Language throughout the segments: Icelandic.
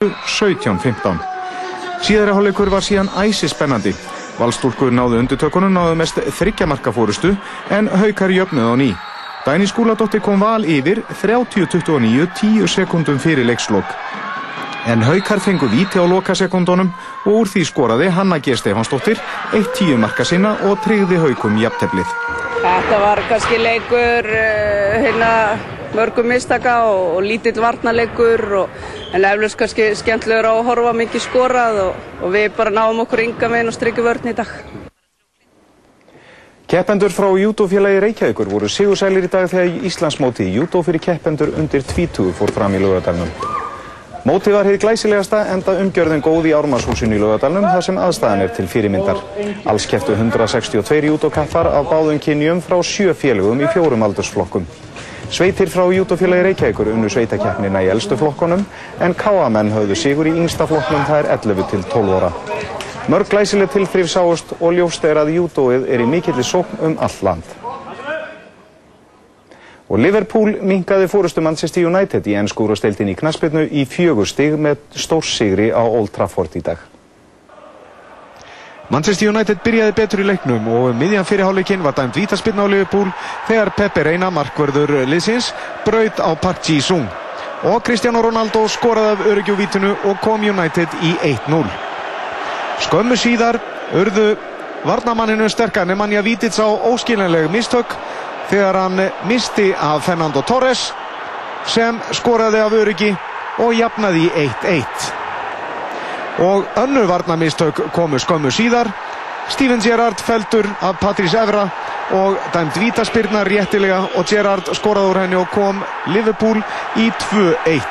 17-15. Síðara hálfleikur var síðan æsi spennandi. Valstúlkur náðu undirtökunum náðu mest þryggjamarka fórustu en haukar jöfnuð á ný. Dæni skúladóttir kom val yfir 30-29 10 sekundum fyrir leikslokk. En haukar fengu víti á lokasekundunum og úr því skoraði Hanna G. Stefansdóttir eitt tíu marka sinna og tryggði haukum jafnteflið. Þetta var kannski leikur hérna mörgum mistaka og, og lítill varnarleikur og, en eflust kannski skemmtilegur á að horfa mikið skorað og, og við bara náum okkur ynga meginn og strykju vörn í dag. Keppendur frá júdófélagi Reykjavíkur voru sigursælir í dag þegar Íslandsmótið júdó fyrir keppendur undir 20 fór fram í lögadalunum. Mótið var hér glæsilegasta enda umgjörðin góð í Ármannshúsinu í lögadalunum þar sem aðstæðan er til fyrirmyndar. Alls kepptu 162 júdókappar af báðum kynjum frá sjö félögum í fjórum aldursflokkum. Sveitir frá júdófélagi Reykjavíkur unnu sveitakeppnina í eldstu flokkonum en káamenn höfðu sigur í yngsta flokknum það er 11 til 12 óra. Mörg glæsileg tilþrif sáust og ljóst er að júdóið er í mikilli sókn um all land. Og Liverpool minkaði fórustu Manchester United í ennskúrastildin í knaspirnu í fjögur stig með stórsigri á Old Trafford í dag. Manchester United byrjaði betur í leiknum og miðjan fyrirháleikinn var dæmt vítaspilna á Liverpool þegar Pepe Reina, markverður liðsins, braut á Park Ji-sung. Og Cristiano Ronaldo skoraði af öryggjóvítinu og kom United í 1-0. Skömmu síðar urðu varnamanninu sterkar Nemanja Vítids á óskiljanleg mistök þegar hann misti af Fernando Torres sem skoraði af öryggi og jafnaði í 1-1. Og önnu varnamistök komu skömmu síðar. Steven Gerrard feldur af Patrís Evra og dæmt vítaspyrna réttilega og Gerrard skoraði úr henni og kom Liverpool í 2-1.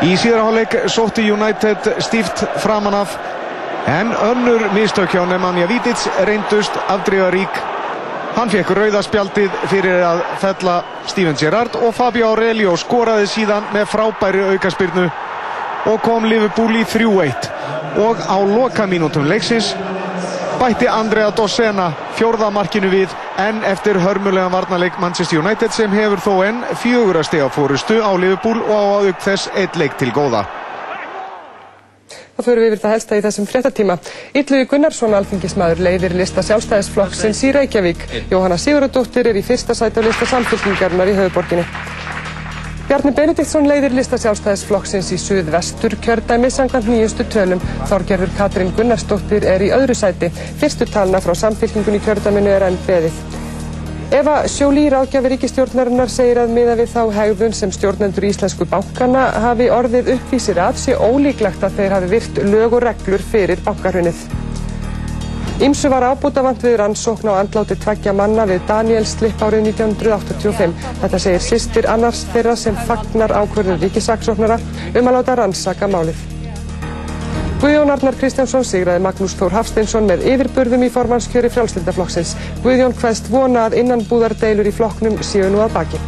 Í síðarháleik sótti United stíft framan af en önnur mistök hjá Nemanja Vítids reyndust afdrifarík. Hann fekk rauðaspjaldið fyrir að fella Steven Gerrard og Fabio Aurelio skoraði síðan með frábæri aukaspyrnu og kom Liverpool í 3-1 og á lokamínútum leiksins bætti Andrea Dossena fjórðamarkinu við en eftir hörmulegan varnarleik Manchester United sem hefur þó enn fjögur að stega fórustu á Liverpool og á auk þess eitt leik til góða. Það fyrir við yfir það helsta í þessum fréttatíma. Ylluði Gunnarsson alþingismadur leiðir lista sjálfstæðisflokksins í Reykjavík. Jóhanna Sigurðardóttir er í fyrsta sæti á lista samfélkingarnar í höfuborginni. Bjarni Benediktsson leiðir lista sjálfstæðisflokksins í suðvestur kjördæmi sangant nýjustu tölum. Þorgerður Katrín Gunnarsdóttir er í öðru sæti. Fyrstu talna frá samfélkingun í kjördæminu er enn beðið. Eva Sjóli ráðgjafi ríkistjórnarinnar segir að miða við þá hegðun sem stjórnendur íslensku bankana hafi orðið uppvísir að sé ólíklegt að þeir hafi virt lög og reglur fyrir bankarunnið. Ímsu var ábútafant við rannsókn á andláti tveggja manna við Daniel Slipp árið 1985. Þetta segir sýstir annars þeirra sem fagnar ákvörðun ríkisaksóknara um að láta rannsaka málið. Guðjón Arnar Kristjánsson sigraði Magnús Þór Hafsteinsson með yfirburðum í formannskjöri frjálslindaflokksins. Guðjón hvaðst vona að innanbúðardeilur í flokknum séu nú að baki.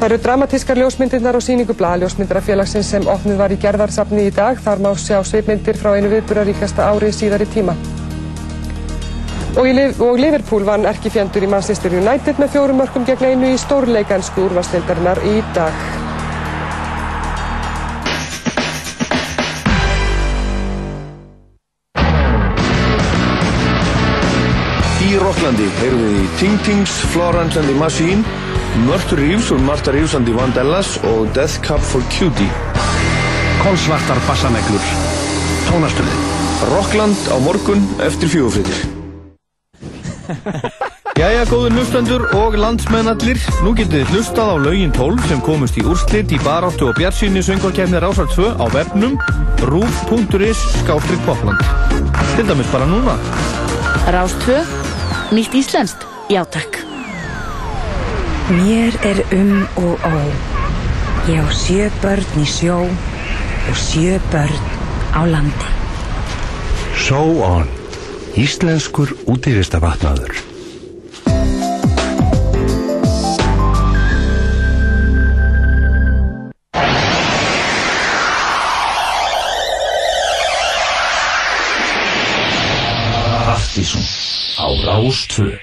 Það eru dramatískar ljósmyndirnar á síningu blaðljósmyndarafélagsins sem opnið var í gerðarsafni í dag. Þar má sjá sveipmyndir frá einu viðbúraríkasta ári síðar í tíma. Og, í, og Liverpool vann erkifjendur í Manchester United með fjórum mörgum gegn einu í stórleikansku úrvarstildarinnar í dag. Í Rocklandi heyrum við í Ting Tings, Florence and the Machine, Mörtur Reeves og Martha Reeves and the Vandellas og Death Cab for Cutie. Kolsvartar bassameglur. Tónastöðið. Rockland á morgun eftir fjögufriðir. Jæja, góður hlustendur og landsmennallir. Nú getið þið hlustað á laugin 12 sem komust í úrslit í baráttu og bjartsýni söngvarkefni Rásar 2 á webnum rúf.is skástrygg popland. Til dæmis bara núna. Rás 2, nýtt íslenskt, já takk. Mér er um og ó. Ég á sjö börn í sjó og sjö börn á landi. So on. Íslenskur útífistavatnaður. Partíson á Rástvö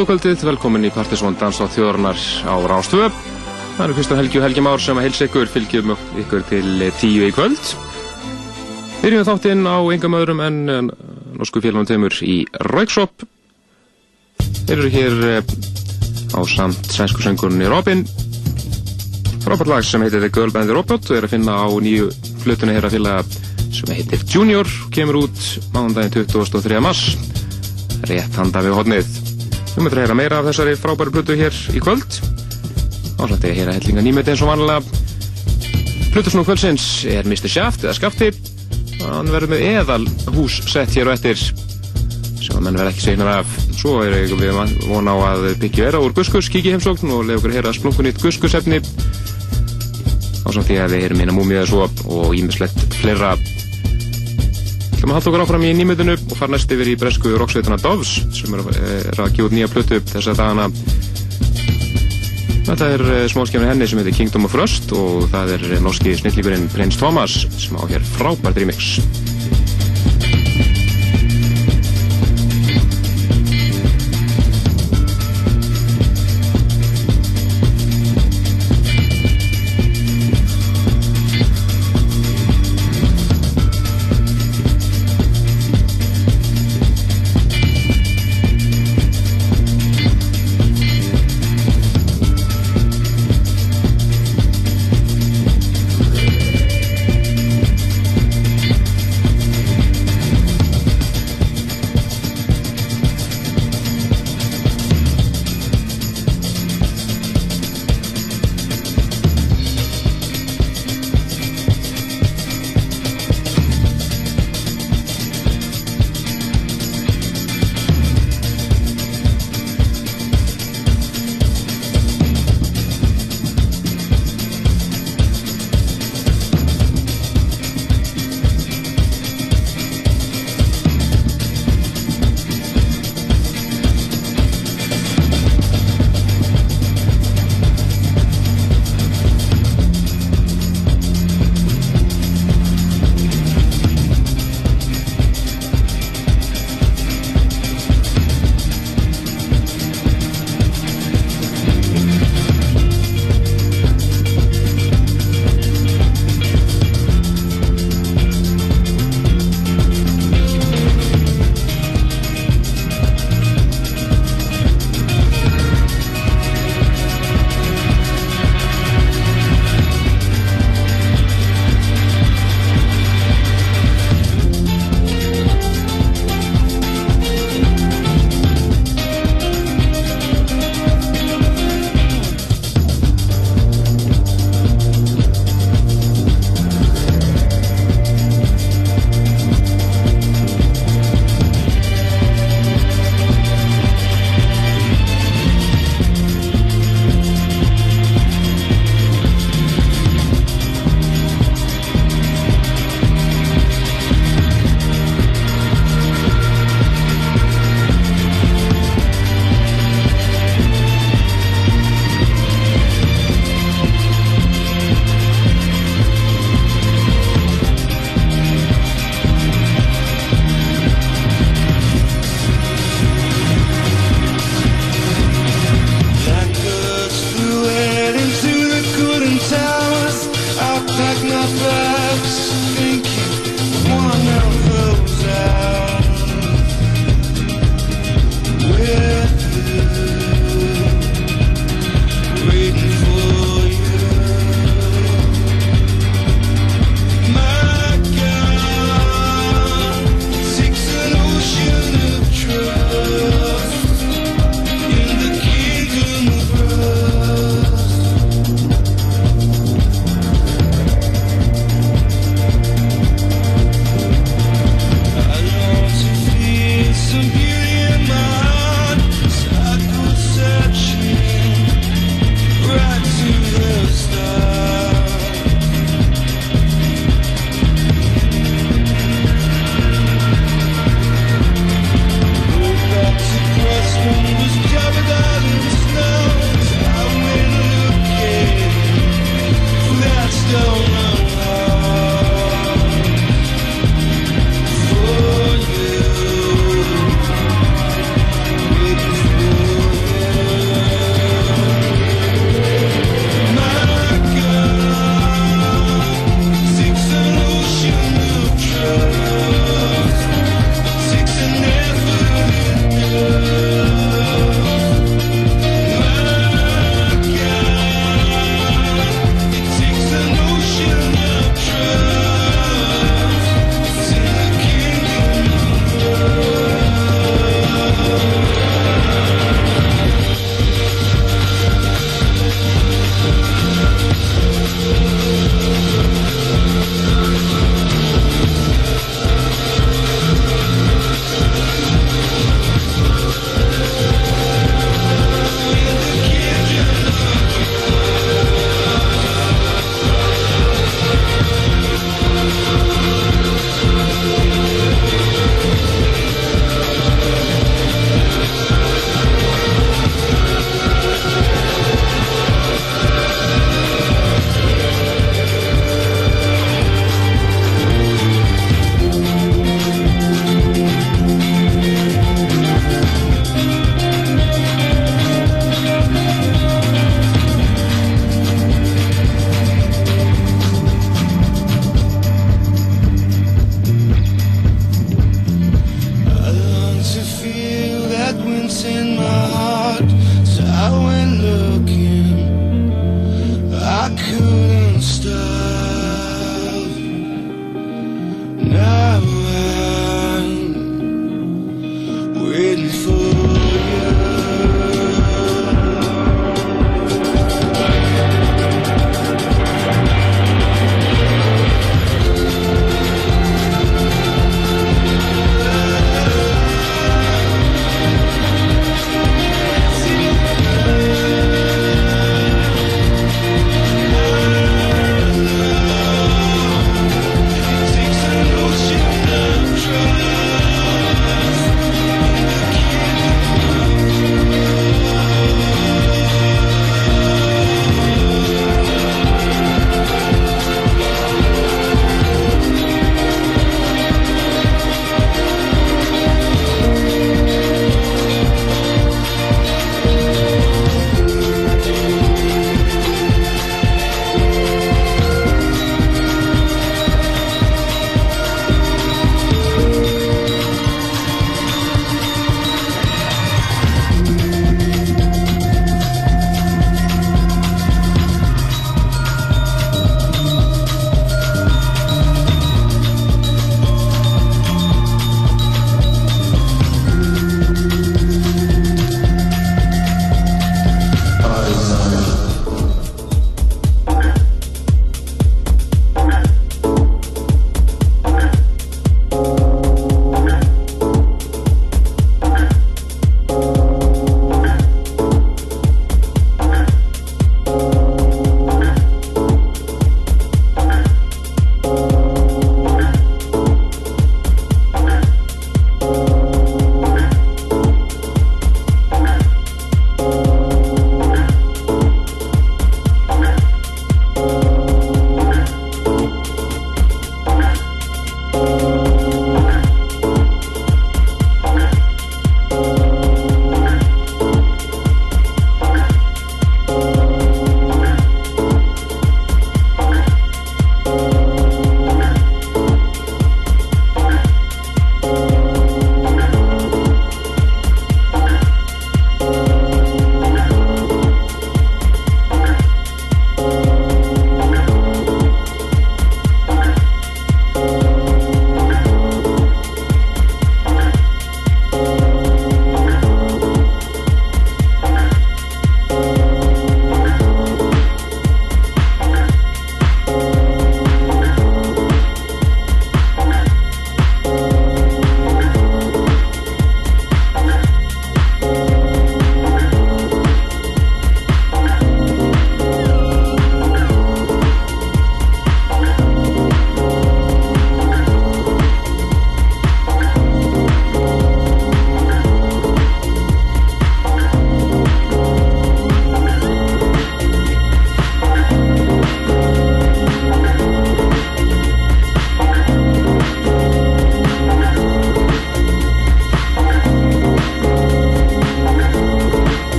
Góðkvöldið, velkomin í Partisvon Dans á þjóðarnar á Rástvö. Það eru Kristján Helgi og Helgi Már sem að heilsa ykkur, fylgjum ykkur til tíu í kvöld. Byrjum þáttinn á engam öðrum en norsku félagum teimur í Rauksóp. Þeir eru hér eh, á samt svensku söngurinn í Robin. Frábært lag sem heitir The Girl Band The Robot og er að finna á nýju flutunni hér að félaga sem heitir Junior, kemur út mánundaginn 23. mars, rétt handa við hodnið. Við mötum að heyra meira af þessari frábæri blutu hér í kvöld. Áslætti að heyra hellinga nýmöti eins og vanlega. Blutusnú kvöldsins er Mr. Shaft eða Skafti. Hann verður með eðal hús sett hér og eftir sem að menn verð ekki segnar af. Svo er við vona á að byggja vera úr Guskus, kiki heimsókn og lefa okkur að heyra splunkunýtt Guskusefni. Áslætti að við heyrum hérna múmiða svo og ímislegt fleira ætlum að halda okkur áfram í nýmöðinu og fara næst yfir í bresku roksveituna Doves sem er að gefa út nýja plötu þess að dagana. Þetta er eh, smáskjafni henni sem heitir Kingdom of Rust og það er norski snillíkurinn Prince Thomas sem á hér frábært remix.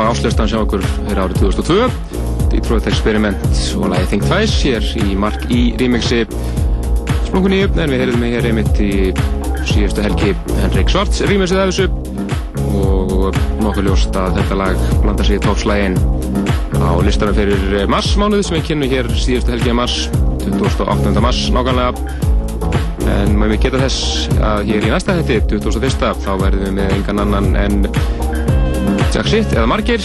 Er topplag áslustan sjá okkur fyrir árið 2002 Detroit Experiment og lagi Think Twice hér í Mark E remixi splunkunni en við heyrðum hér einmitt í síðustu helgi Henrik Svarts remixið af þessu og nokkuð ljóst að þetta lag blandar sig í toppslægin á listanum fyrir mars mánuð sem við kynum hér síðustu helgi mars 28. mars nákvæmlega en maður geta þess að hér í næsta hætti 2001. þá verðum við með engan annan en Jack Shit eða Margir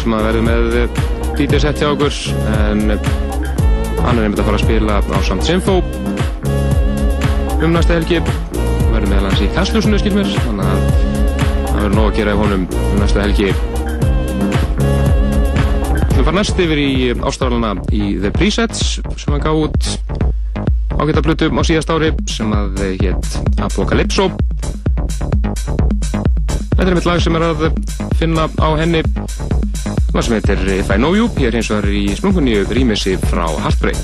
sem að verðum með DJ set hjá okkur en hann er einmitt að fara að spila á samt Sinfo um næsta helgi verðum með hans í Kastljósunu skilmir þannig að það verður nóg að gera í honum um næsta helgi. Við farum næst yfir í ástafalana í The Presets sem að gá út ágæta blutu á síðast ári sem að hétt Apocalypso Þetta er mitt lag sem er að finna á henni. Lag sem heitir If I Know You hér eins og það er í smungunni rýmissi frá Heartbreak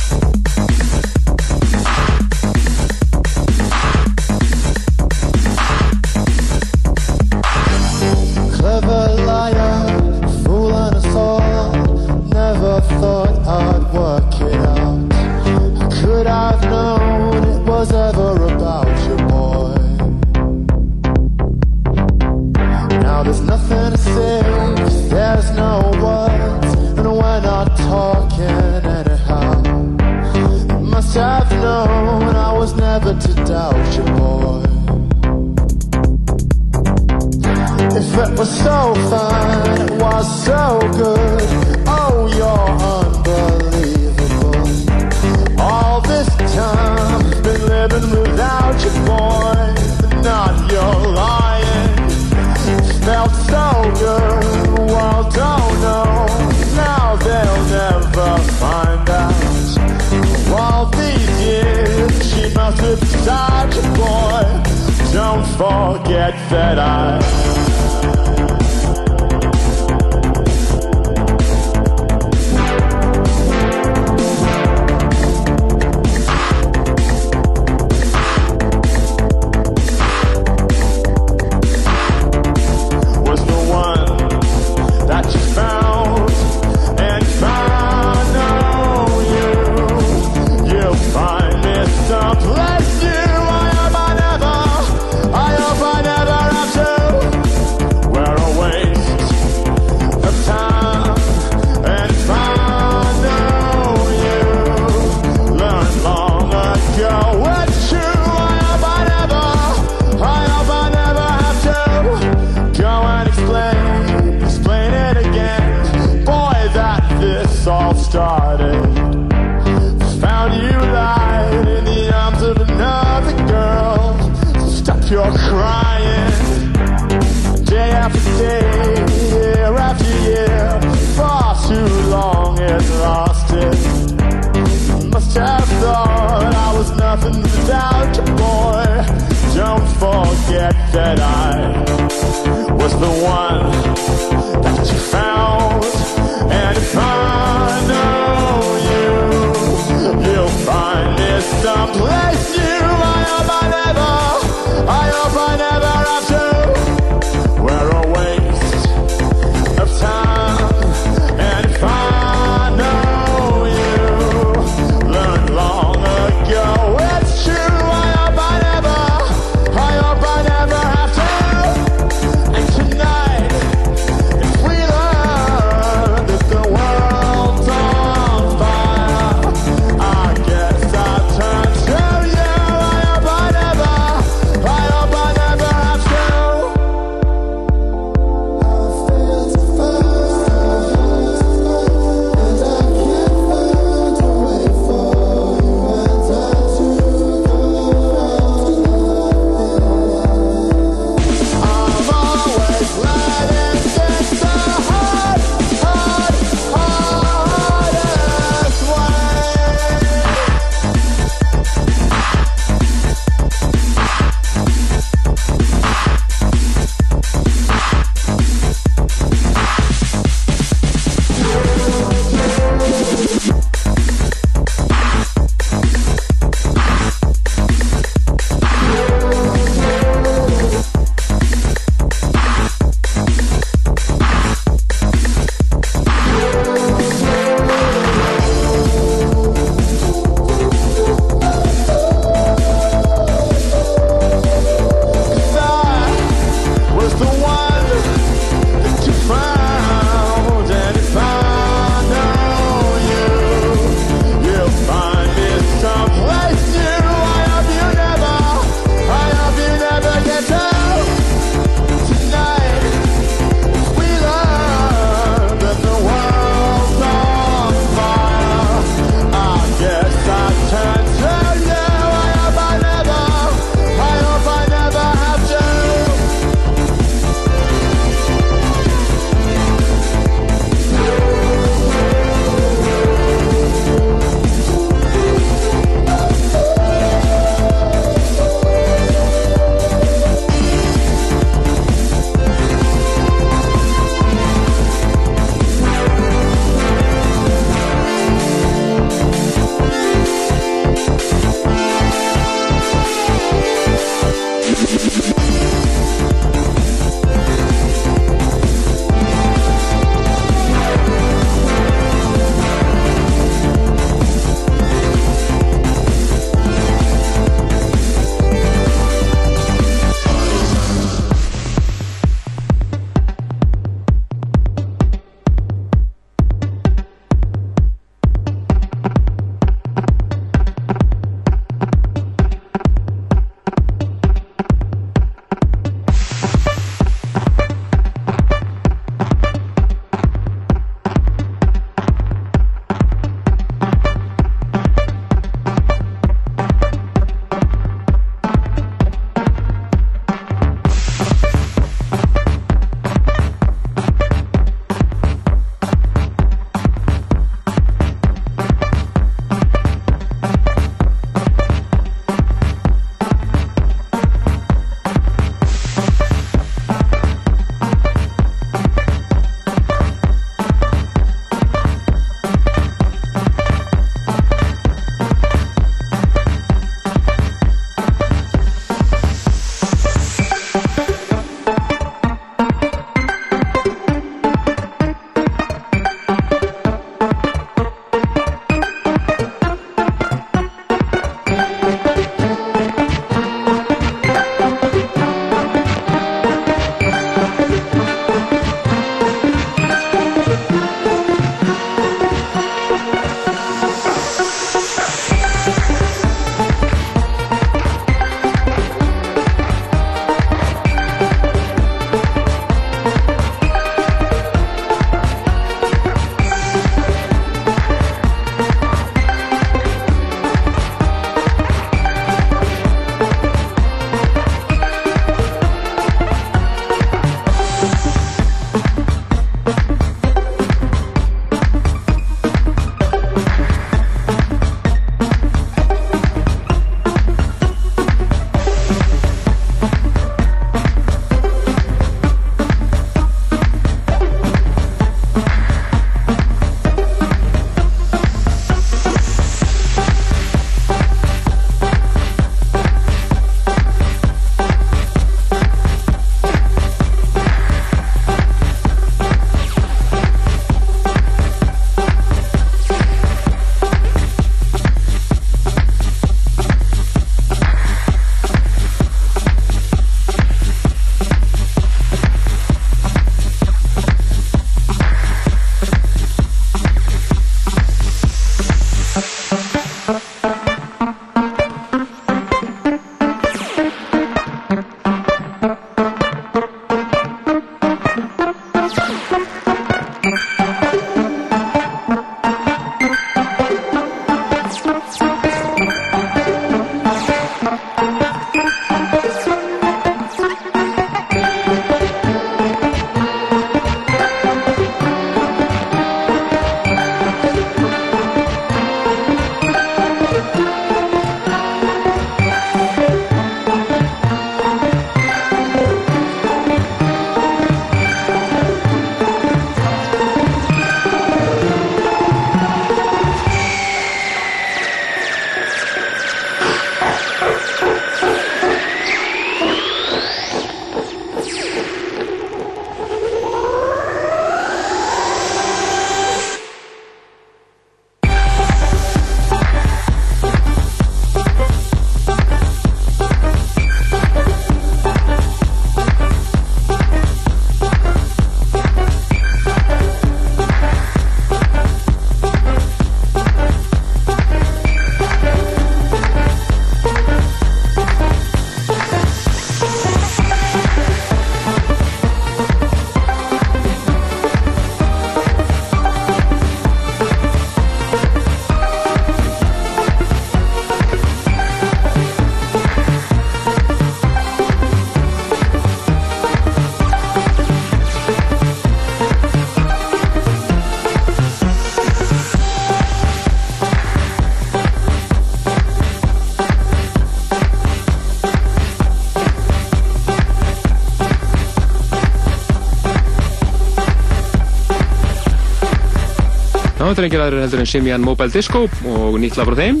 þetta er engir aðrir heldur en Simian Mobile Disco og nýtt lag frá þeim.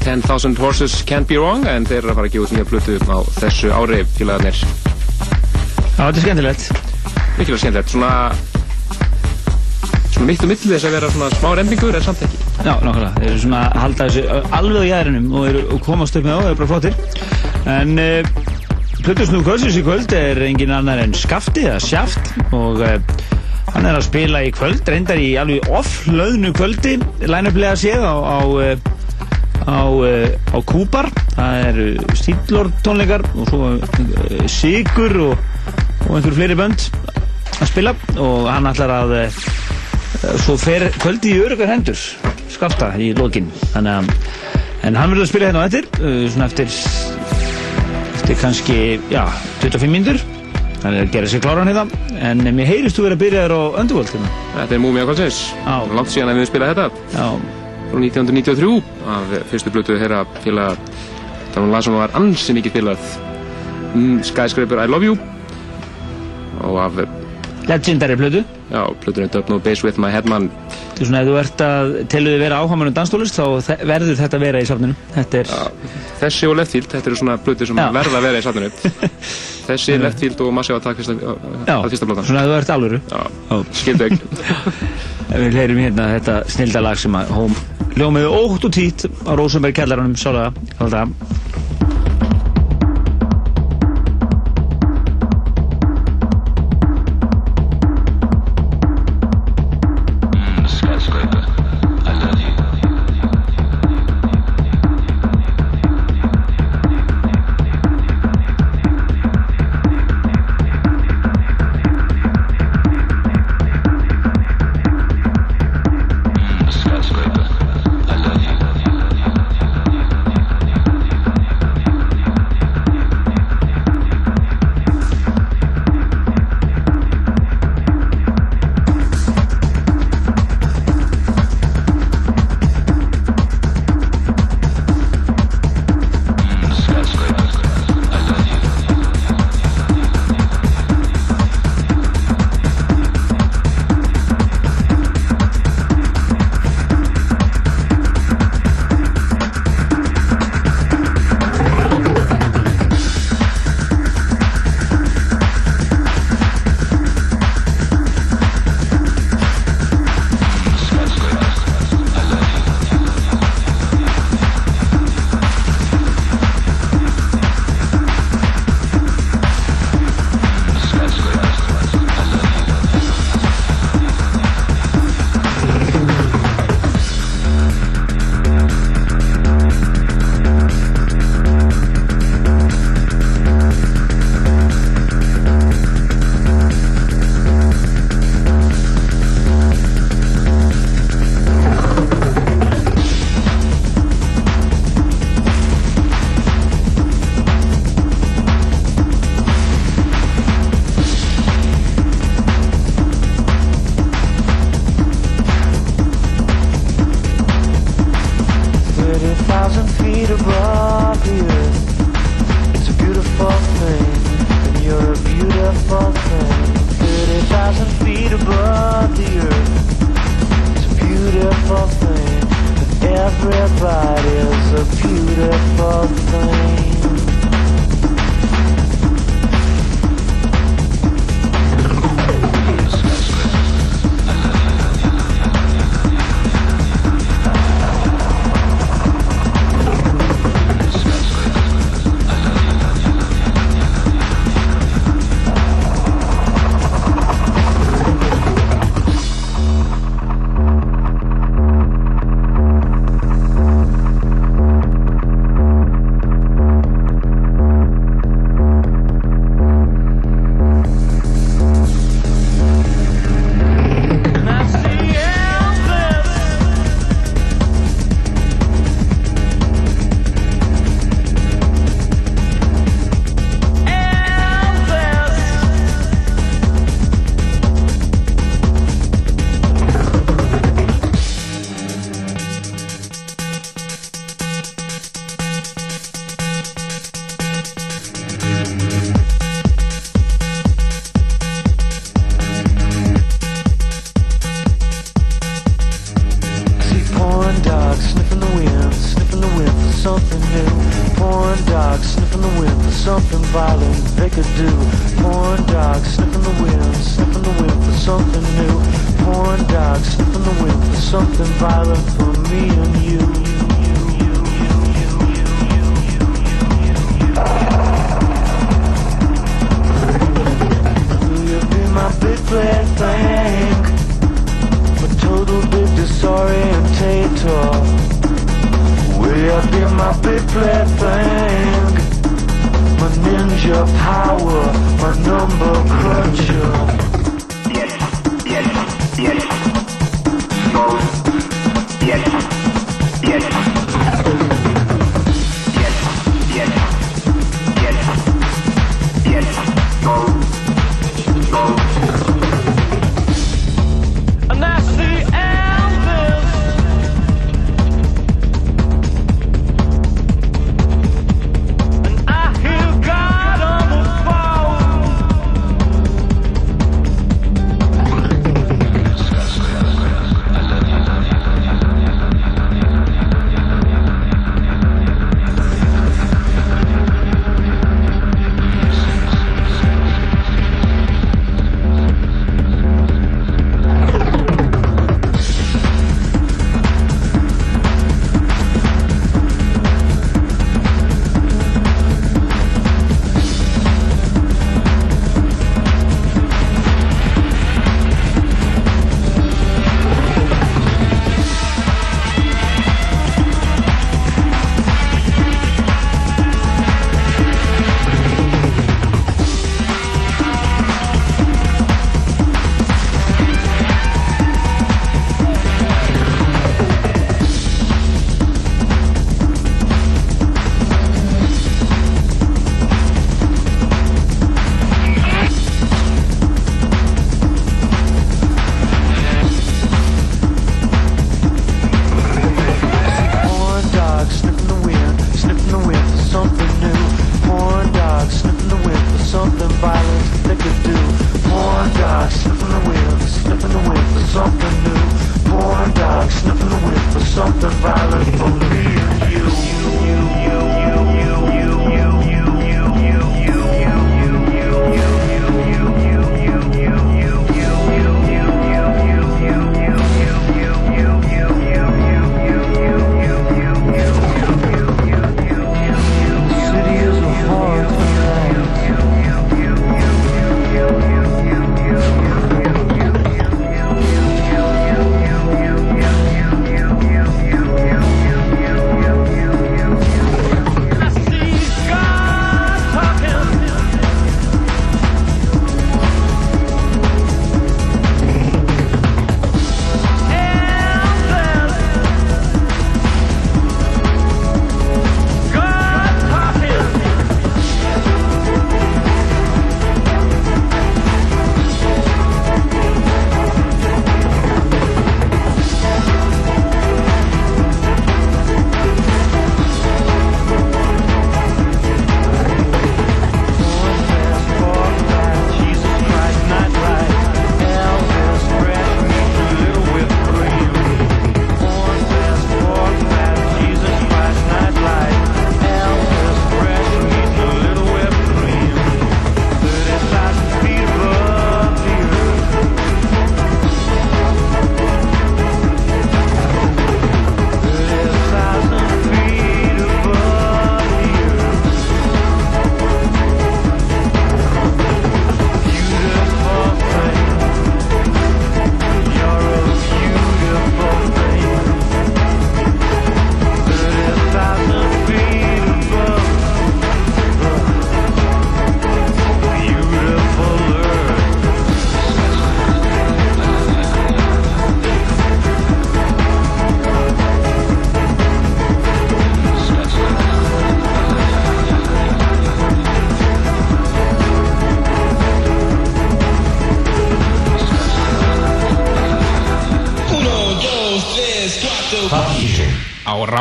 10,000 Horses Can't Be Wrong en þeir eru að fara að gefa út nýja plötu á þessu ári félagarnir Já, þetta er skemmtilegt. Mikilvægt skemmtilegt, svona svona mitt og mitt þess að vera svona smá rembingur en samt ekki. Já, nákvæmlega, þeir eru svona að halda þessu alveg á jæðrinum og, eru, og komast upp með á, þeir eru bara flottir. En uh, Plutusnú kvöldsins í kvöld er engin annar en Skafti eða Sjaft og uh, hann er að spila í kvöld, reyndar í alveg off-laðnu kvöldi line-uplega séð á, á, uh, á, uh, á Kúpar það eru Stílor tónleikar og svo uh, Sigur og, og einhver fleiri bönd að spila. Og hann ætlar að svo fer kvöldi í örugar hendur Skafta í lokin. Þannig að en hann verður að spila hérna á eftir svona eftir eftir kannski, já, 25 mínútur hann er að gera sér kláran hérna. En mér heyrist þú verið að byrja þér á Underworld hérna. Þetta er Múmi Akvalsins langt síðan að við spila þetta. Já. frá 1993 af fyrstu blötu þeirra félag það var lag sem var ansi mikið spilað. Mm, Skyscraper I Love You. Og af Legendary blötu Já, blötunni Dub No Bass With My Headman. Þú svona, ef þú ert að telur þið vera áhamanum danstólist þá verður þetta að vera í safninu. Þetta er, Þessi og Leftfield, þetta eru svona blötu sem Já. verða að vera í safninu Þessi, Já. Leftfield og Massive Attack fyrsta, já, að fyrsta blötan svona ef þú ert alvöru. Já, skildu ekki. Við heyrum hérna þetta snilda lag sem að hóm ljómiði ótt og tít á Rosenberg kellaranum, sálega, alltaf Skyscraper,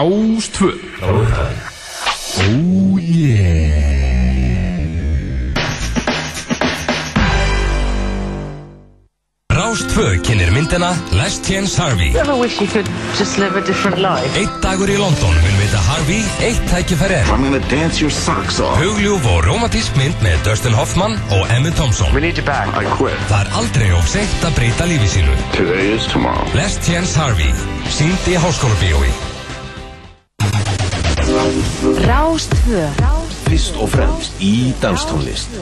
upphafi. Oh yeah. Rás Rás 2 kynir myndina Last Chance Harvey. Ever wish you could just live a different life? Eitt dagur í London mun veita Harvey eitt tækifæri enn. I'm gonna dance your socks off. Hugljúf og romantísk mynd með Dustin Hoffman og Emma Thompson. We need you back. I quit. Það er aldrei of seint að breyta lífi sínu. Today is tomorrow. Last Chance Harvey. Sýnd í háskólabíói. Rástvö Fyrst og fremst í danstónlist.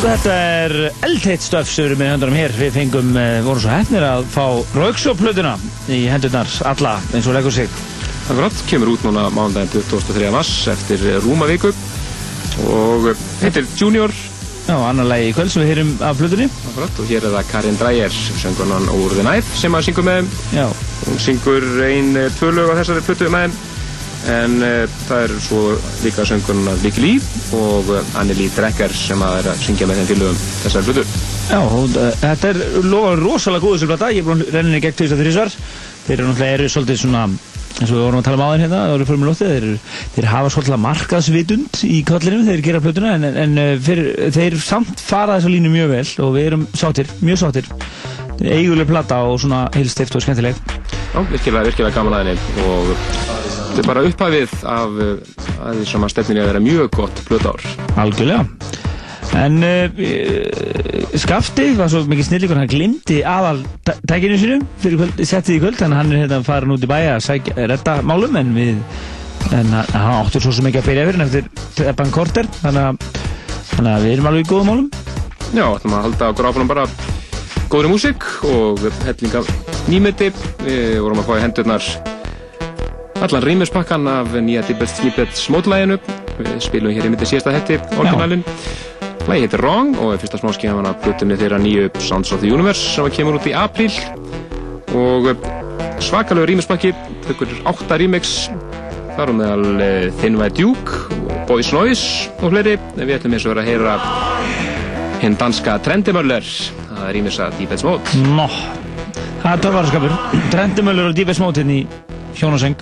Já, þetta er eldheitt stöf sem við erum með höndarum hér. Við fengum, eh, vorum svo hefnir að fá Rauksjóplötuna í hendurnar alla eins og leggur sig. Akkurat, kemur út núna mánudaginn 23. mars eftir rúma viku og heitir Junior. Já, annar lagi í kvöld sem við heyrum af plötunni. Akkurat, og hér er það Karin Dreyer, söngunan úr The Knife sem að syngur með þeim. Já. Hún syngur ein, eh, tvö lög á þessari plötu með þeim. En uh, það er svo líka söngunan Vicky Lee og uh, Anneli Drecker sem að er að syngja með þeim fylgum þessari plötu. Já, og uh, þetta er lofa rosalega góð þessu plata. Ég er búin að renna henni gegn tveist að þrísvar. Þeir eru náttúrulega eru svolítið svona, eins og við vorum að tala um áðin hérna, það voru fyrir með lóttið, þeir, þeir hafa svolítið markaðsvitund í kollinum þegar þeir gera plötuna, en, en eh, fyrir, þeir samt fara þessa línu mjög vel og við erum sáttir, mjög sáttir. Eiguleg plata og svona heilstift og skemmtileg. Já, virkilega, virkilega gaman að henni og þetta er bara upphæfið af uh, að því sem að stefninni að vera mjög gott blöðár. Algjörlega. En uh, Skafti var svo mikið snillíkur, hann glimti aðal tæ- tækinu sinu fyrir kvöld, settið í kvöld, þannig að hann er hérna farin út í bæja að sækja, redda málum, en við, en hann áttur svo ekki að byrja fyrir hann eftir teppan korter, þannig þannig að við erum alveg í góðum málum. Já, ætlum að halda okkur áfram bara góðri músík og hellinga nýmeti. Við vorum að fá í hendurnar allan rýmispakkan af nýja Tibet Snippets mótlæginu. Við spilum hér í myndi síðasta hætti, orginalinn. Lægi heitir Wrong og er fyrsta smáskifan af blutunni þeirra nýju Sounds of the Universe sem kemur út í apríl og svakalegu rýmispakki, tökur átta remix þar á meðal eh, Thin White Duke Boys Noise og fleiri. Við ætlum eins og vera að heyra hinn danska Trendimöller það er rýmisa Deepest Mode Nó, það er törvarskapur. Trendimöllur og Dífes Mótinn í hjónaseng.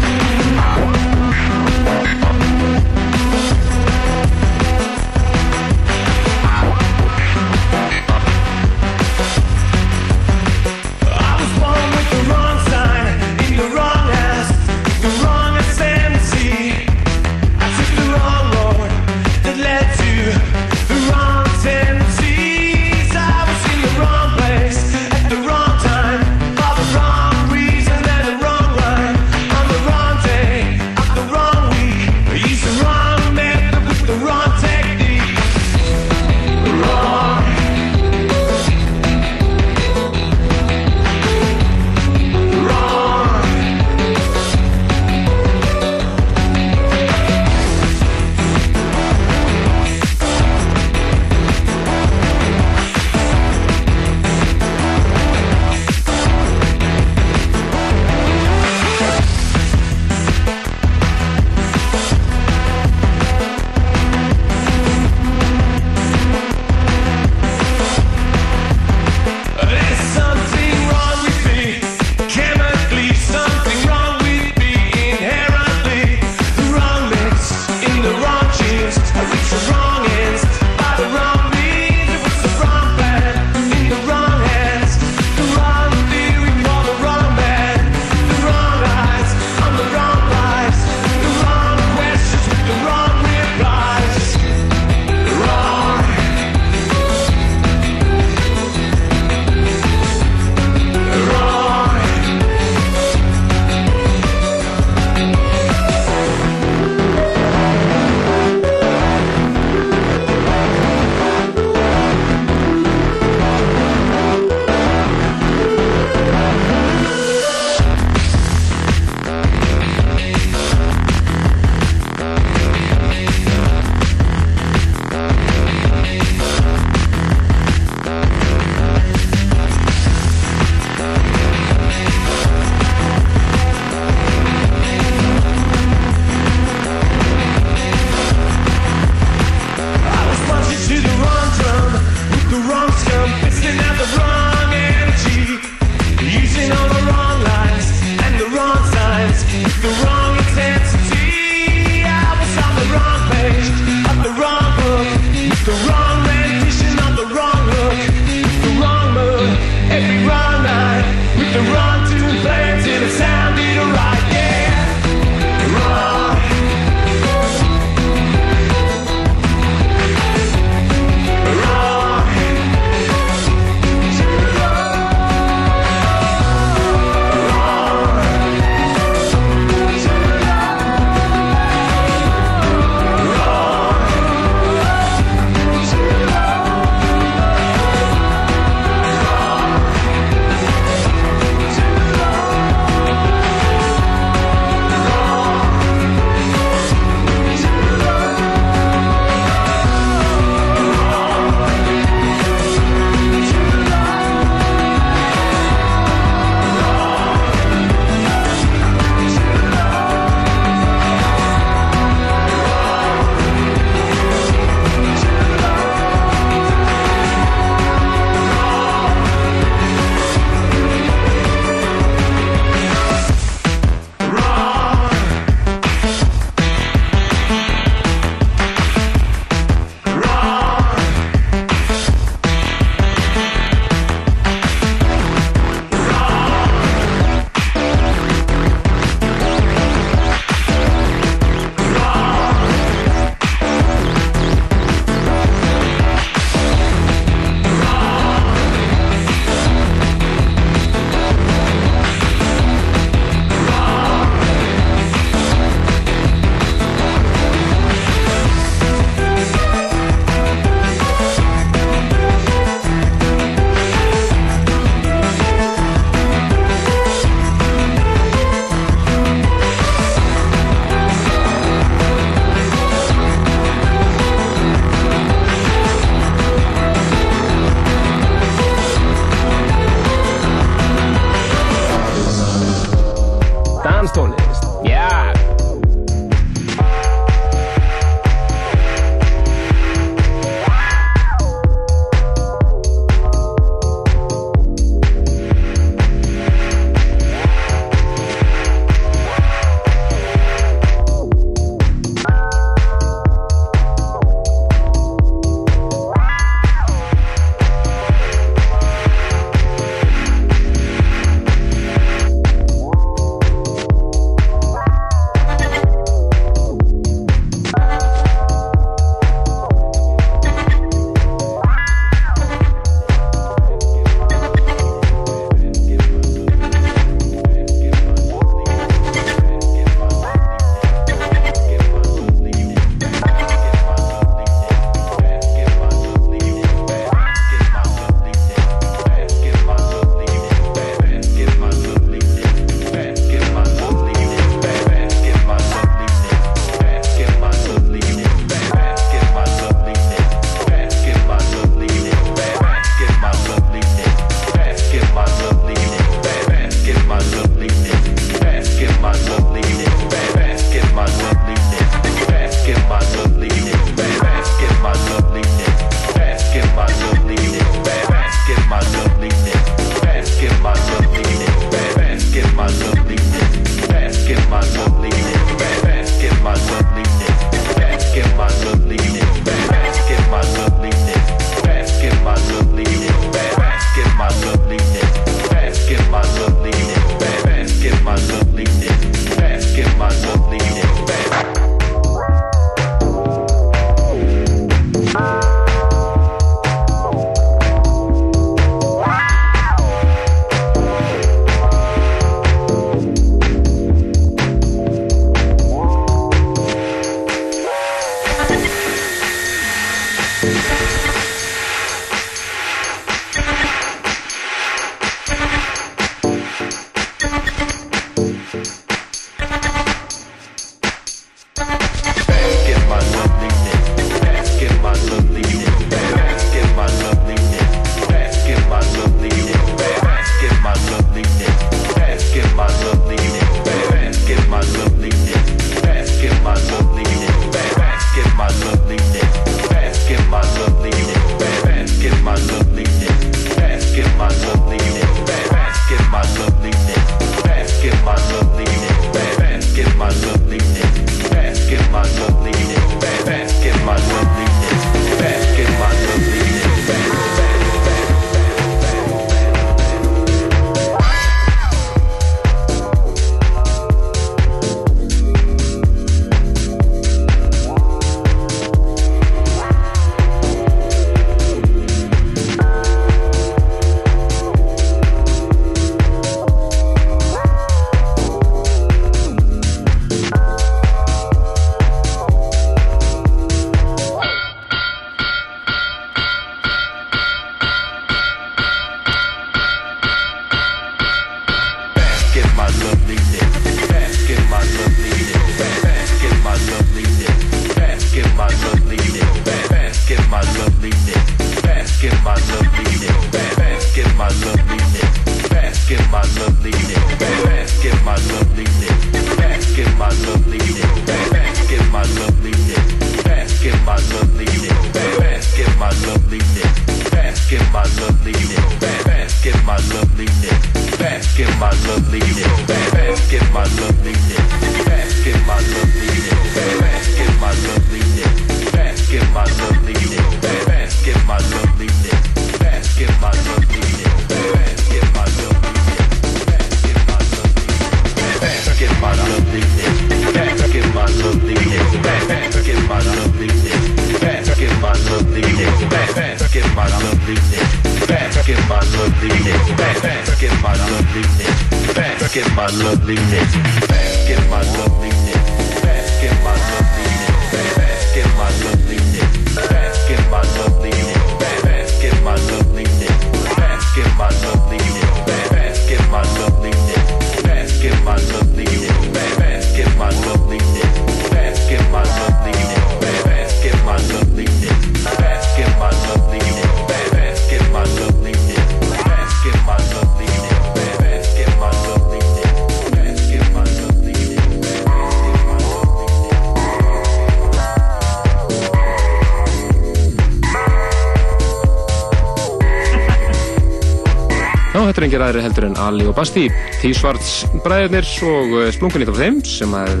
Já, þetta er engir aðri heldur en Ali og Basti, Tísvarts bræðurnir og eh, splungun eitt af þeim sem að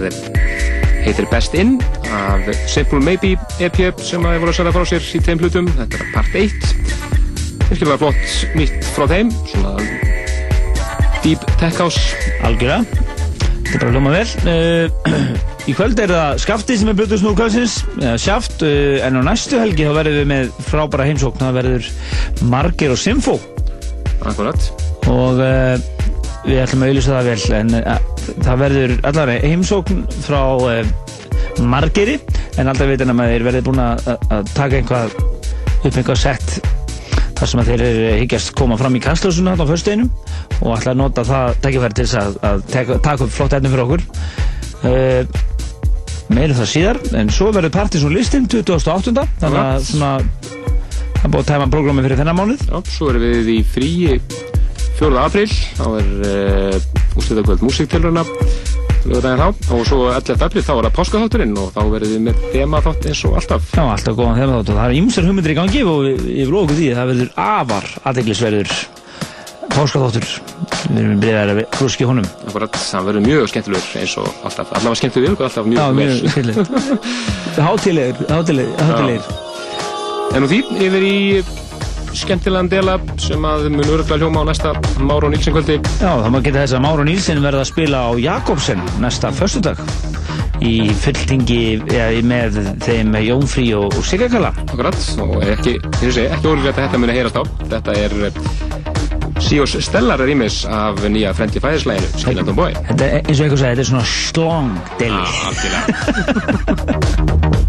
heitir Best In af Simple Maybe EP sem að voru að sæða frá sér í þeim hlutum. Þetta er part 1. Virkilega flott nýtt frá þeim, svona Deep Tech House. Algjörða. Þetta er bara hljóma vel. Uh, í kvöld er það Skafti sem er blutus nú kvöldsins, eða Sjaft, uh, en á næstu helgi þá verðum við með frábæra heimsókn, það verður Margir og Simfó. Akkurat. Og uh, við ætlum að auðvisa það vel, en uh, það verður allar heimsókn frá uh, Margiri, en alltaf veitin að þeir verður búin að taka einhvað upp einhvað sett þar sem að þeir eru higgjast koma fram í kastljósuna á föstudeginum og ætla að nota það tækifæri til að, að taka, taka upp flott efni fyrir okkur. Meirum það síðar en svo verður Partiðsson listin 2008 þannig að svona það búið að tæma prógrami fyrir þennan mánuð. Já, svo erum við í fríi 4. apríl, þá er uh, úrslitakvöld músiktilruna og svo 11. apríl þá er það páskaþátturinn og þá verðum við með þemaþátt eins og alltaf. Já, alltaf góðan þeim þátt og það er ýmsar hugmyndir í gangi og ég vil okkur því að það verður afar aðeglisverður páskaþáttur. Við erum byrjaðið að frúski honum. Akkurat, það verður mjög skemmtilegur eins og alltaf. Allavega skemmtilegur ykkur alltaf mjög Já, vel. mjög skemmtilegur. Hátilegur, hátilegur, hátilegur En úr því yfir í skemmtilegan dela sem að mun öruglega hljóma á næsta Máru Nílsen kvöldi. Já, það má geta þess að Máru Nílsen verða að spila á Jakobsen næsta föstudag í fulltingi ja, með þeim Jónfrí og, og Sigakala Akkurat, og ekki, og ekki ólíklegt að þetta muni heyrast á. Þetta er Síos Stellar rýmis af nýja Friendly Fires-læginu, Skillandum Boy Þetta er eins og einhver sagði, þetta er svona slong deli. Ah, Algjörlega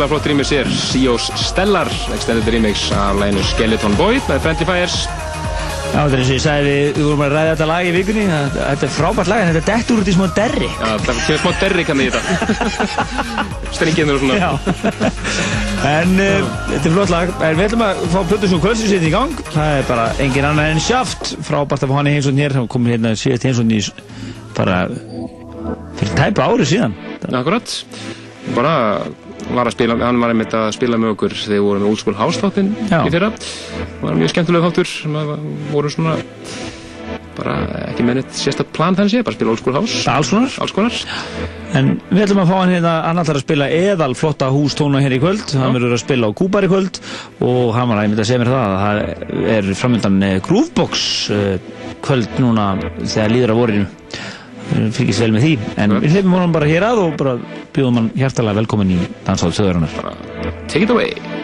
virkilega flott remix er Sios Stellar, extended remix af læginu Skeleton Boy með Friendly Fires. Já, þetta er eins og ég sagði, við, við vorum að ræða þetta lag í vikunni, þetta er frábært lag, en þetta dettur út í smá derri. Já, það kemur smá derri kannu í þetta. Strenginu og svona. Já. En uh, þetta er flott lag, en við ætlum að fá Plötusnúk kvöldsins hérna í gang. Það er bara engin annar en Sjaft, frábært að fá hann í heimsókn hér, hann kom hérna síðast heimsókn í bara fyrir tæpa ári síðan. Akkurat. Bara var að spila, hann var einmitt að spila með okkur þegar við vorum með Old School House þáttinn í fyrra. Það var mjög skemmtilega þáttur sem að voru svona bara ekki með neitt sérstætt plan þannig sé, bara spila Old School House. Alls konar. Alls konar. En við ætlum að fá hann hérna, hann ætlar að spila eðal flotta hústóna hér í kvöld, hann verður að spila á Kúbar í kvöld og hann var einmitt að segja mér það að það er framöndan eh, Groovebox eh, kvöld núna þegar líður á vorinu. Fylgist vel með því, en við hleypum honum bara hér að og bara bjóðum hann hjartalega velkomin í Dansháð Söðurinnar. Take it away.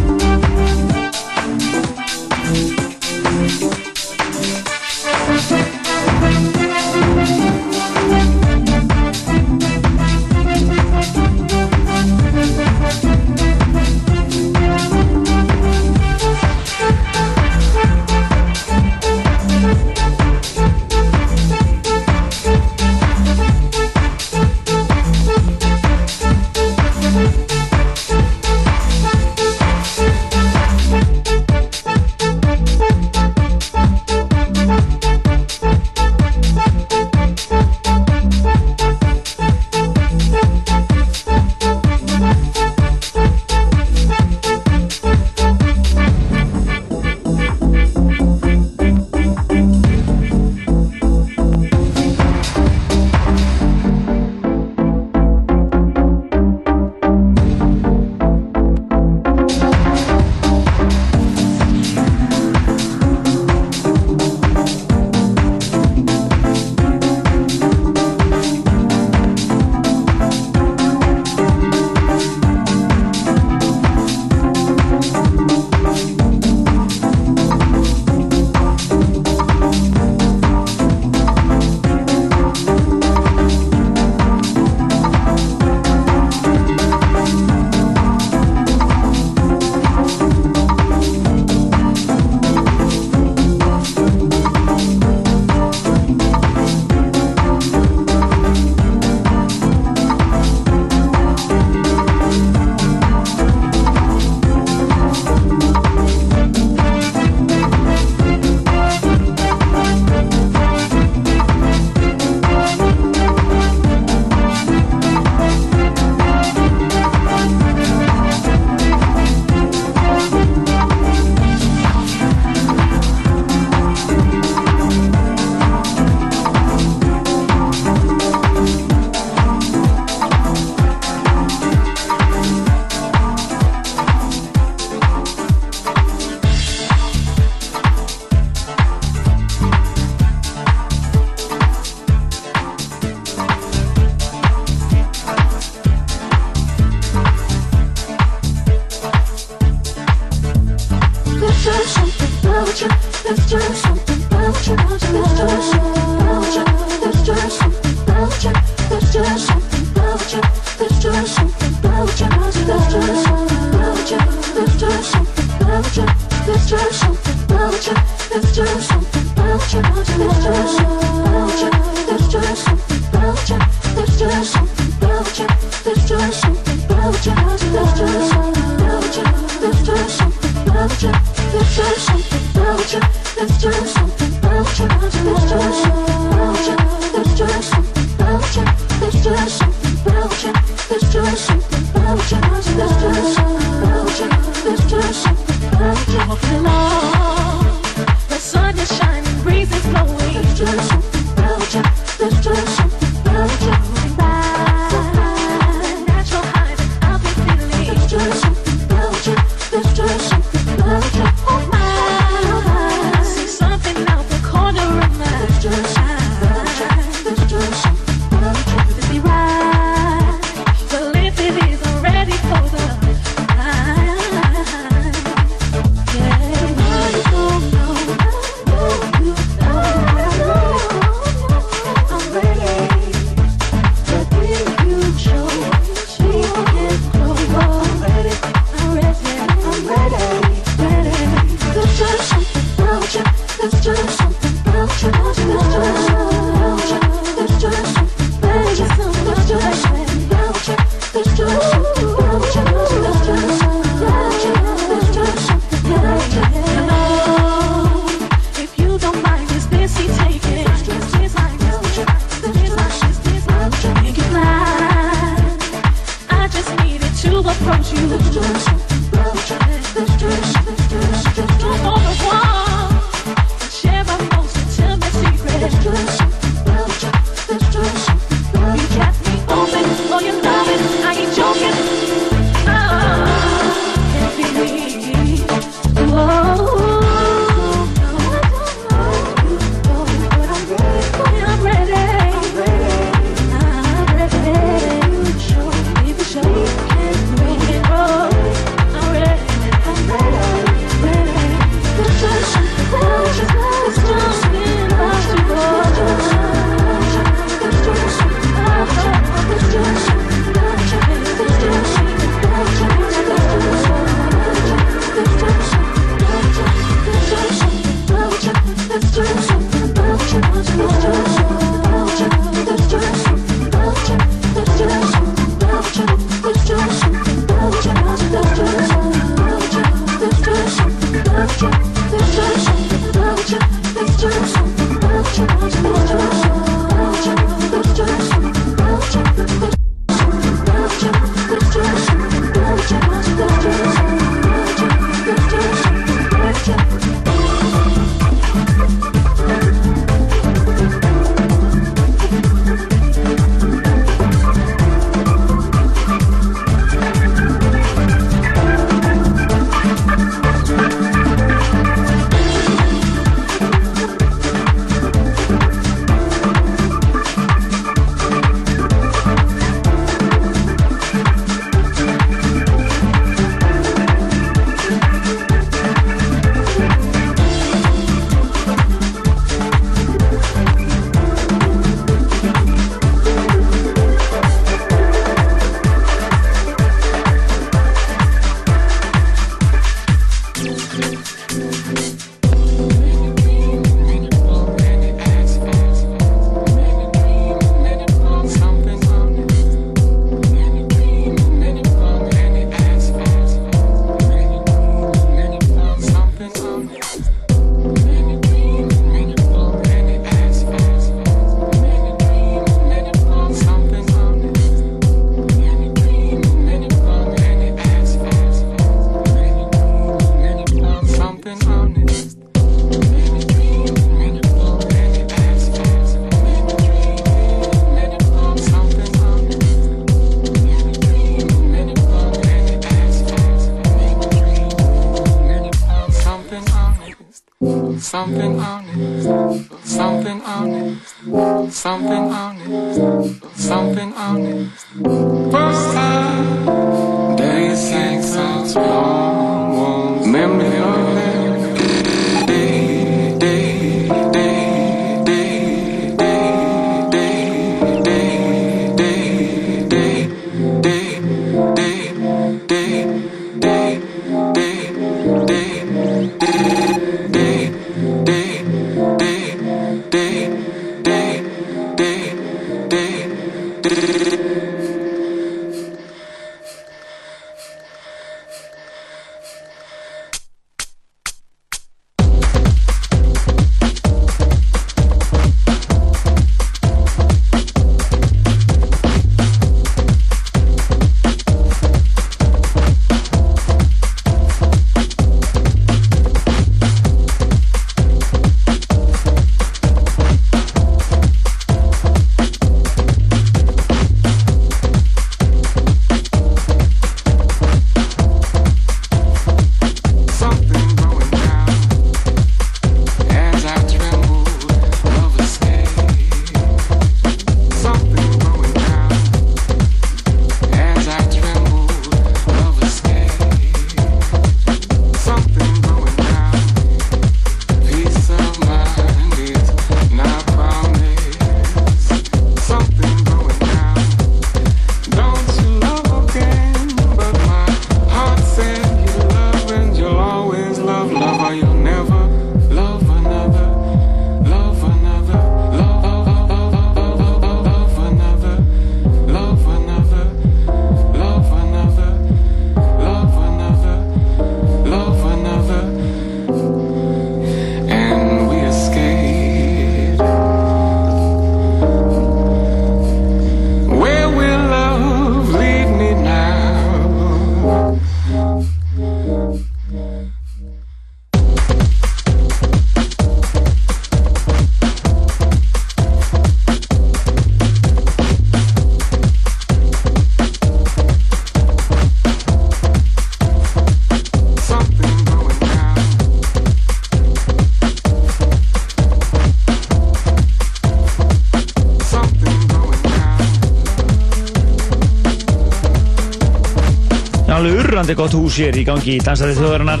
Sjöbrandi gott hús hér í gangi í Dansari þjóðarinnar.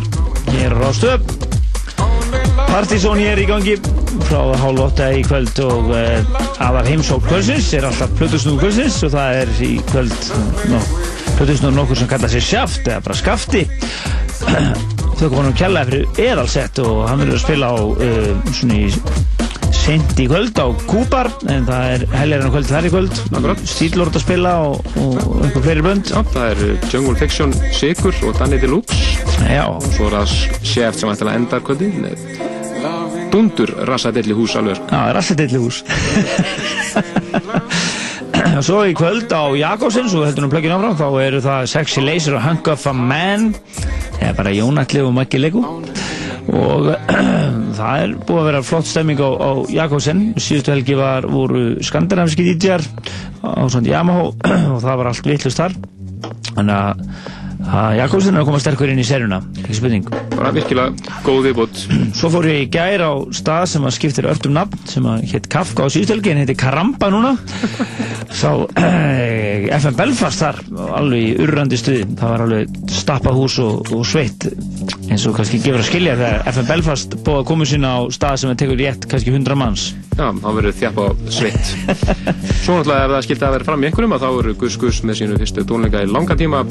Hér á Stöp Partizón hér í gangi frá hálf åtta í kvöld og uh, aðal heimsók kvöldsins. Er alltaf Plutusnúð kvöldsins og það er í kvöld no, Plutusnúð nokkur sem kallar sér sjaft eða bara skafti. Þau komum kjallaði fyrir eðalsett og hann verður að spila á uh, svona í sent í kvöld á Kúpar en það er helgarinn á kvöld þar í kvöld. Stílort að spila og, og einhver fleiri bönd. Já, það er Jungle Fiction Sigur og Danny Deluxe. Já. Og svo er það Chef sem ætla að enda kvöldi Dundur rassadelli hús alveg sko. Já, rassadelli hús. Og svo í kvöld á Jakobsins og heldur nú plöggin áfram þá eru það Sexy Laser og Hunk of a Man. Það er bara Jónatli og Maggi Lego og það er búið að vera flott stemming á, á Jakobsen. Síðustu helgi var voru skandinaviski DJ-ar á svona Yamaha og það var allt vittlust þar. Þannig að Jakobsen er að koma sterkur inn í serjuna. Ekki spurning. Bara virkilega góð viðbútt svo fór ég í gær á stað sem að skiptir öllum nafn sem að hétt Kafka á síðustu helgi en heiti Karamba núna. Sá FM Belfast þar alveg í urrandi stuði. Það var alveg stappað hús og, og sveitt eins og kannski gefur að skilja þegar FM Belfast búið að koma sín á stað sem að tekur rétt kannski 100 manns. Já, þá verður þjap á sveitt. Svo náttúrulega ef það skildi að vera fram í einhverjum að þá eru Gus Gus með sínu fyrstu tónleika í langa tíma.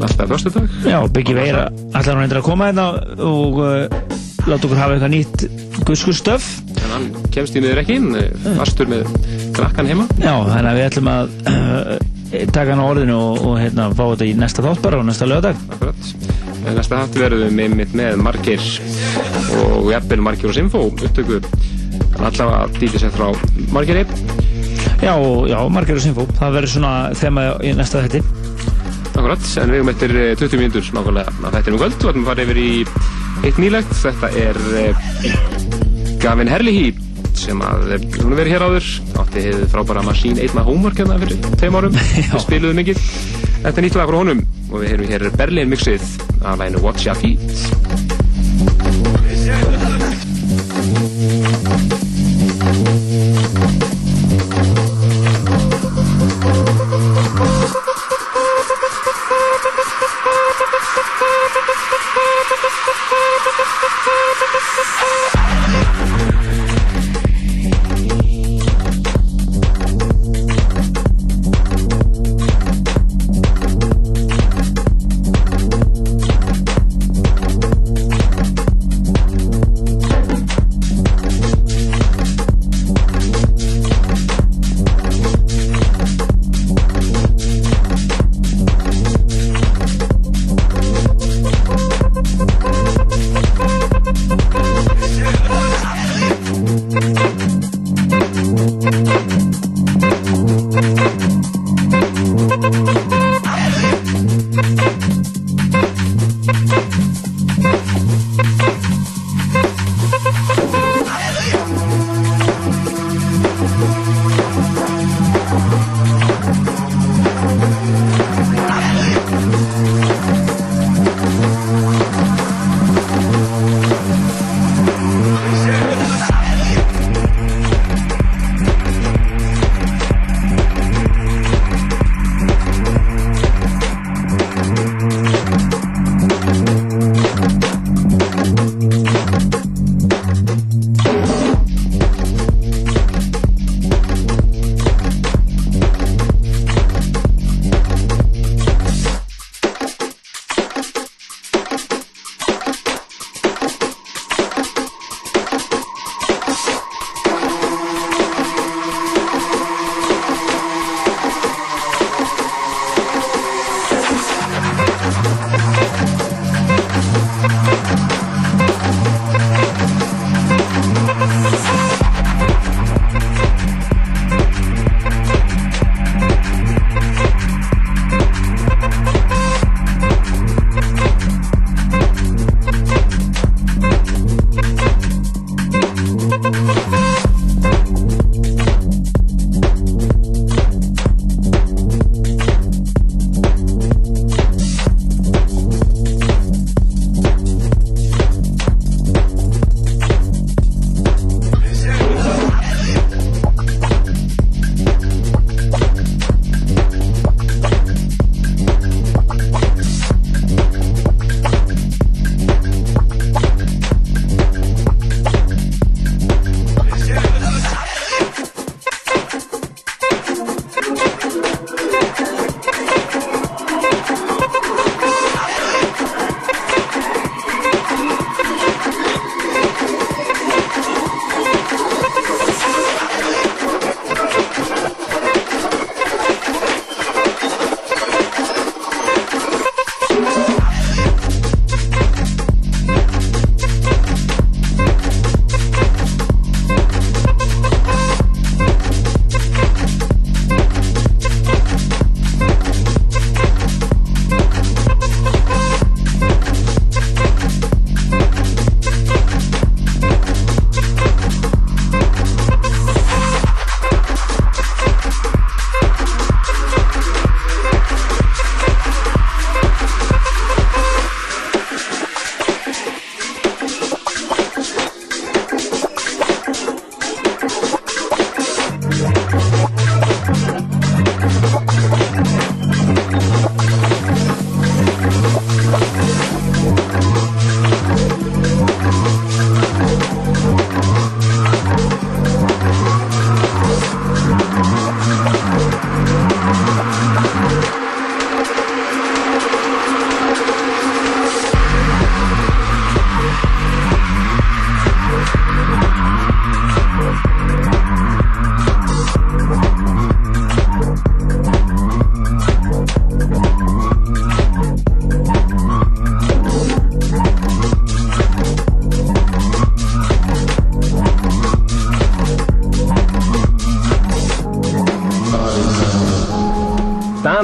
Alltaf fyrstu dag Já, Biggi Veira allar hann endur að koma hérna og uh, láta okkur hafa eitthvað nýtt Gus Gus stöf En hann kemst í miður ekki inn fastur með krakkan heima. Já, þannig að við ætlum að uh, taka hann á orðinu og, og hérna fá þetta í næsta þátt bara og næsta lögadag næsta þátt verðum við með, með margir og jafnvel margir og Sinfo upptöku. Allavega dítið sem frá margir einn. Já, já, margir og Sinfo það verður svona þema í næsta þetti Akkurat, en við um eftir 20 mínútur nákvæmlega að þetta er um kvöld. Og ætlum að fara yfir í eitt nýlegt. Þetta er uh, Gavin Herlihy sem að hún er verið hér áður. Átti hefði frábæra Machine 1 með Homework hérna fyrir tveim árum. Við spiluðum mikið. Þetta er nýtt lag frá honum og við heyrum hér Berlin mixið af læginu Watch Your Feet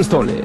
danstónlist.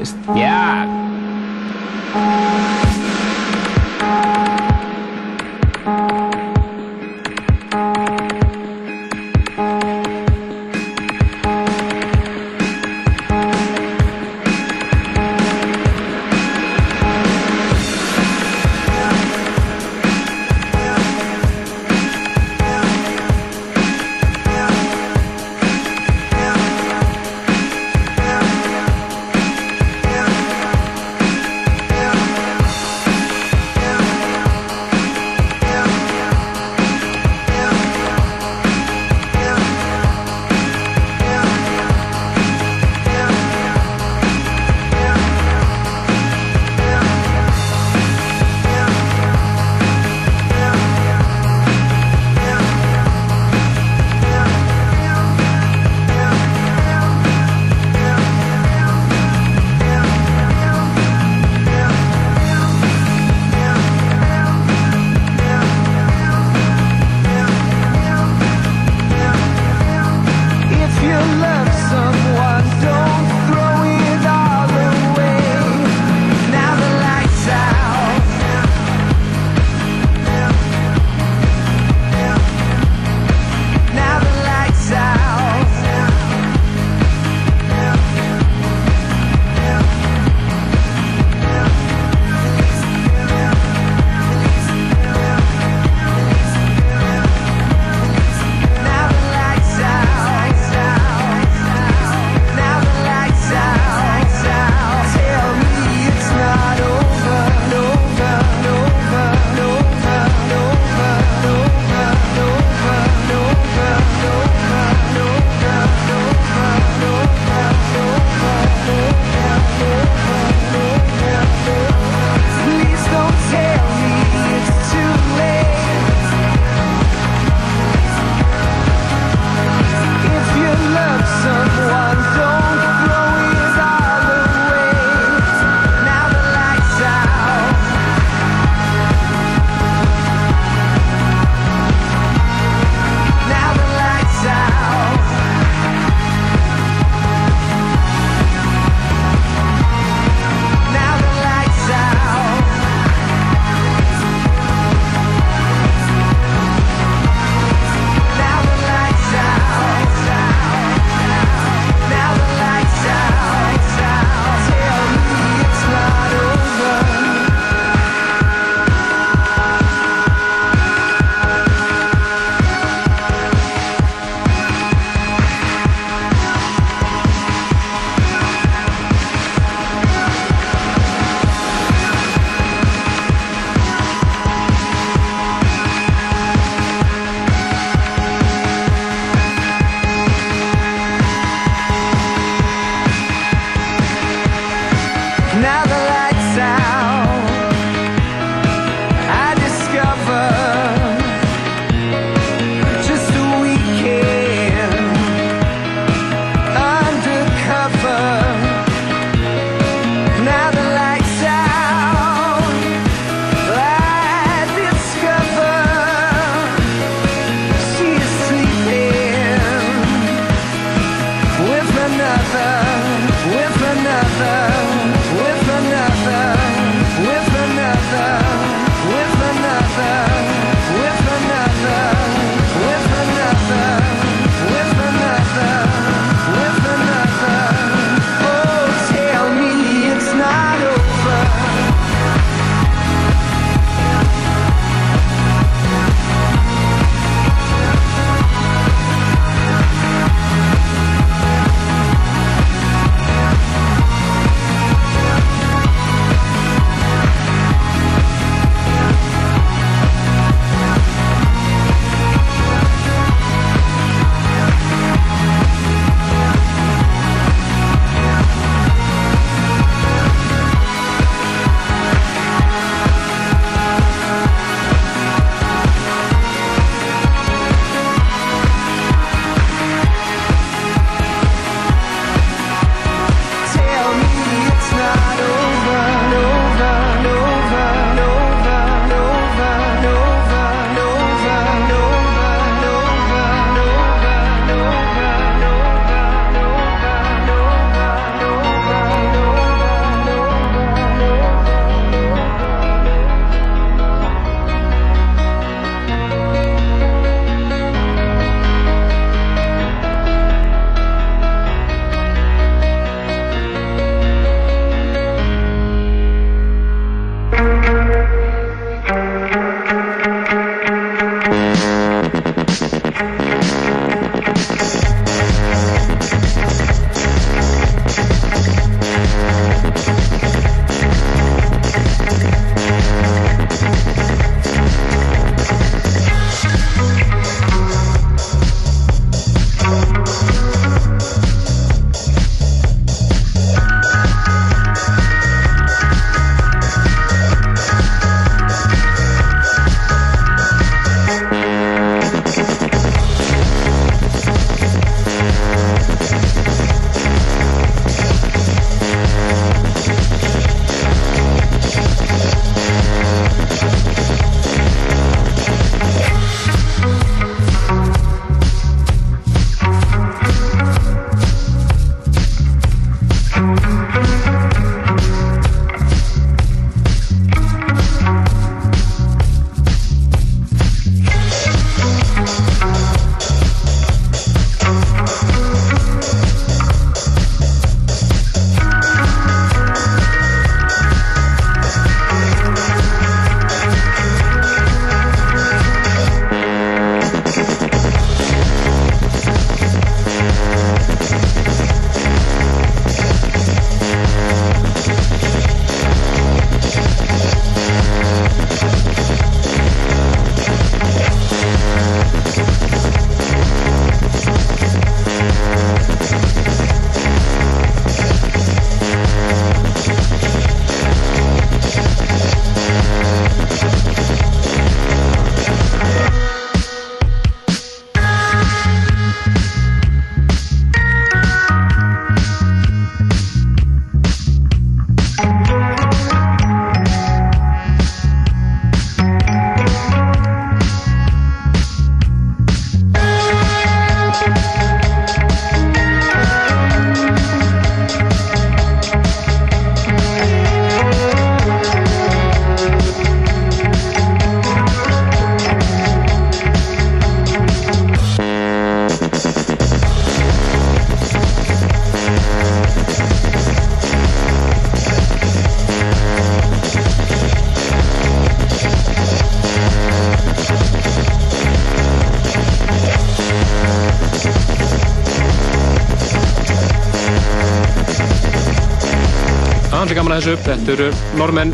Gaman að þessu. Þetta eru normenn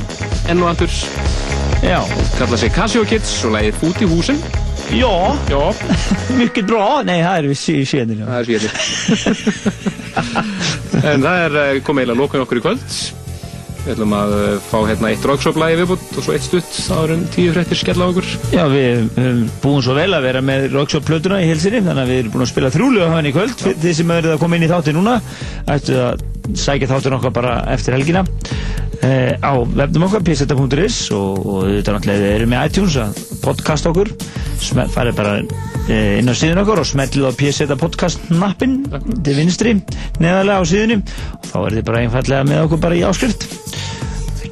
enn og aftur. Já. Kalla sig Casio Kids og leiðið Fút í húsin. Ja, Ja, mycket bra. Nej, här är vi sy- tjejer. það er svíðir. en það er komið eiginlega lókun okkur í kvöld. Við ætlum að eh, fá hérna eitt rockshop-lagi viðbútt og svo eitt stutt áður en tíu fréttir skella okkur. Já, við höfum búin svo vel að vera með Rockshop plötuna í helsinni, þannig að við erum búin að spila þrjúlega á hann í kvöld. Þið sem eru að koma inn í þátti núna, ættu að sækja þáttin okkar bara eftir helgina eh, á webnum okkar, pseta.is og, og þetta náttúrulega við erum með iTunes að podcast okkur. Farið bara eh, inn á síðun okkar og smellið á pseta podcast nappin til vinstri, neðarlega á síðunni og þá er þið bara einfallega með okkur bara í áskrift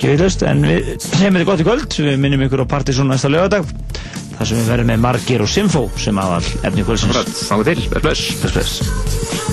veitlust, en við segjum þetta gott í kvöld, við minnum ykkur á Partizón næsta lögadag, þar sem við verðum með Margir og Simfó sem aðal efni kvöldsins. Þangað til. Bless, bless.